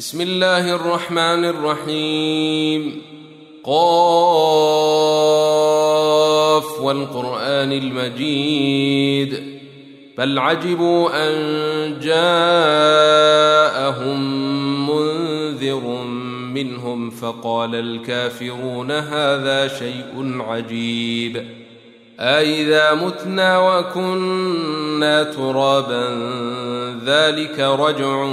بسم الله الرحمن الرحيم قاف والقرآن المجيد بل عجبوا أن جاءهم منذر منهم فقال الكافرون هذا شيء عجيب أإذا متنا وكنا ترابا ذلك رجع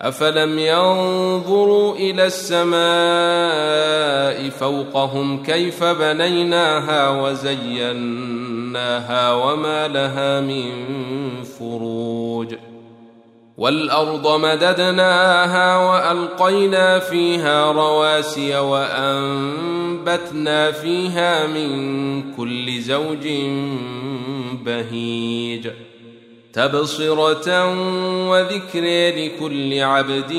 افلم ينظروا إلى السماء فوقهم كيف بنيناها وزيناها وما لها من فروج والارض مددناها والقينا فيها رواسي وانبتنا فيها من كل زوج بهيج تبصرة وذكر لكل عبد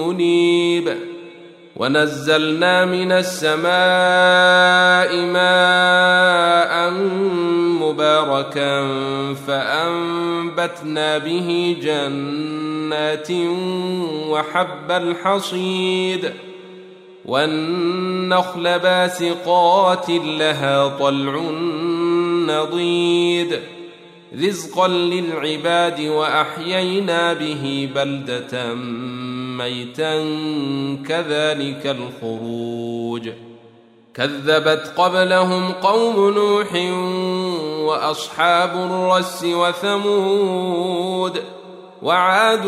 منيب. ونزلنا من السماء ماء مباركا فأنبتنا به جنات وحب الحصيد. والنخل باسقات لها طلع نضيد. رزقا للعباد وأحيينا به بلدة ميتا كذلك الخروج. كذبت قبلهم قوم نوح وأصحاب الرس وثمود وعاد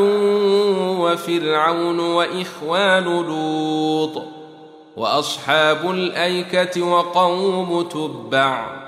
وفرعون وإخوان لوط وأصحاب الأيكة وقوم تبع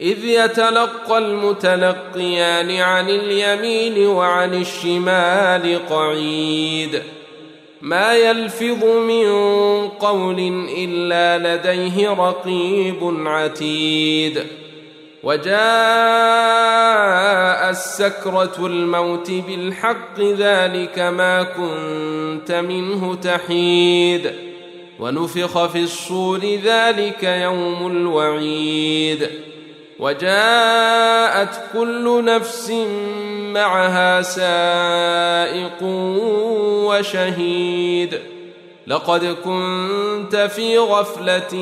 إذ يتلقى المتلقيان عن اليمين وعن الشمال قعيد. ما يلفظ من قول إلا لديه رقيب عتيد. وجاء السكرة الموت بالحق ذلك ما كنت منه تحيد. ونفخ في الصور ذلك يوم الوعيد. وجاءت كل نفس معها سائق وشهيد. لقد كنت في غفلة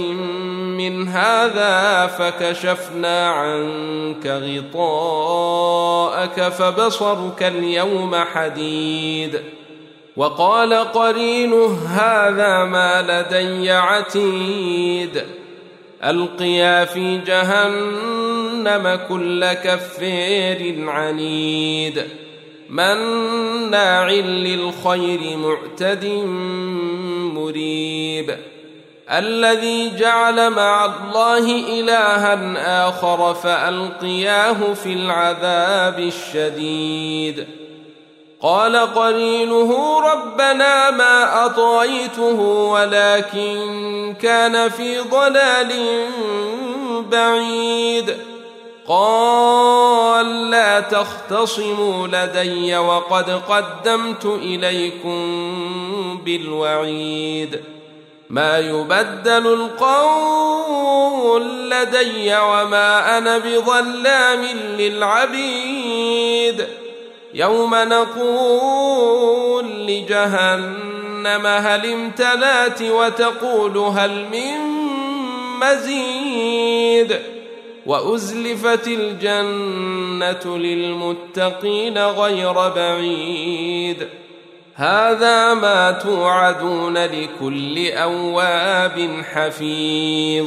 من هذا فكشفنا عنك غطاءك فبصرك اليوم حديد. وقال قرينه هذا ما لدي عتيد. ألقيا في جهنم كل كفير عنيد. مناع للخير معتد مريب. الذي جعل مع الله إلها آخر فألقياه في العذاب الشديد. قال قرينه ربنا ما أطغيته ولكن كان في ضلال بعيد. قال لا تختصموا لدي وقد قدمت إليكم بالوعيد. ما يبدل القول لدي وما أنا بظلام للعبيد. يوم نقول لجهنم هل امتلأت وتقول هل من مزيد وأزلفت الجنة للمتقين غير بعيد. هذا ما توعدون لكل أواب حفيظ.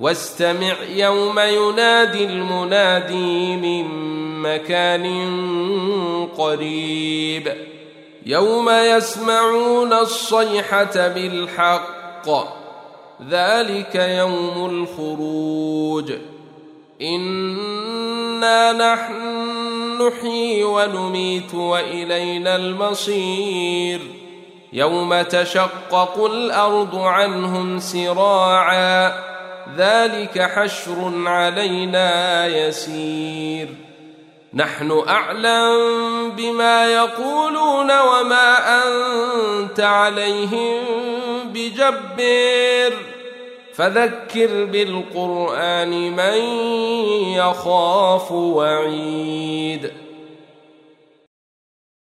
واستمع يوم ينادي المنادي من مكان قريب. يوم يسمعون الصيحة بالحق. ذلك يوم الخروج. إنا نحن نحيي ونميت وإلينا المصير. يوم تشقق الأرض عنهم سراعا. ذلك حشر علينا يسير. نحن أعلم بما يقولون وما أنت عليهم بجبر. فذكر بالقرآن من يخاف وعيد.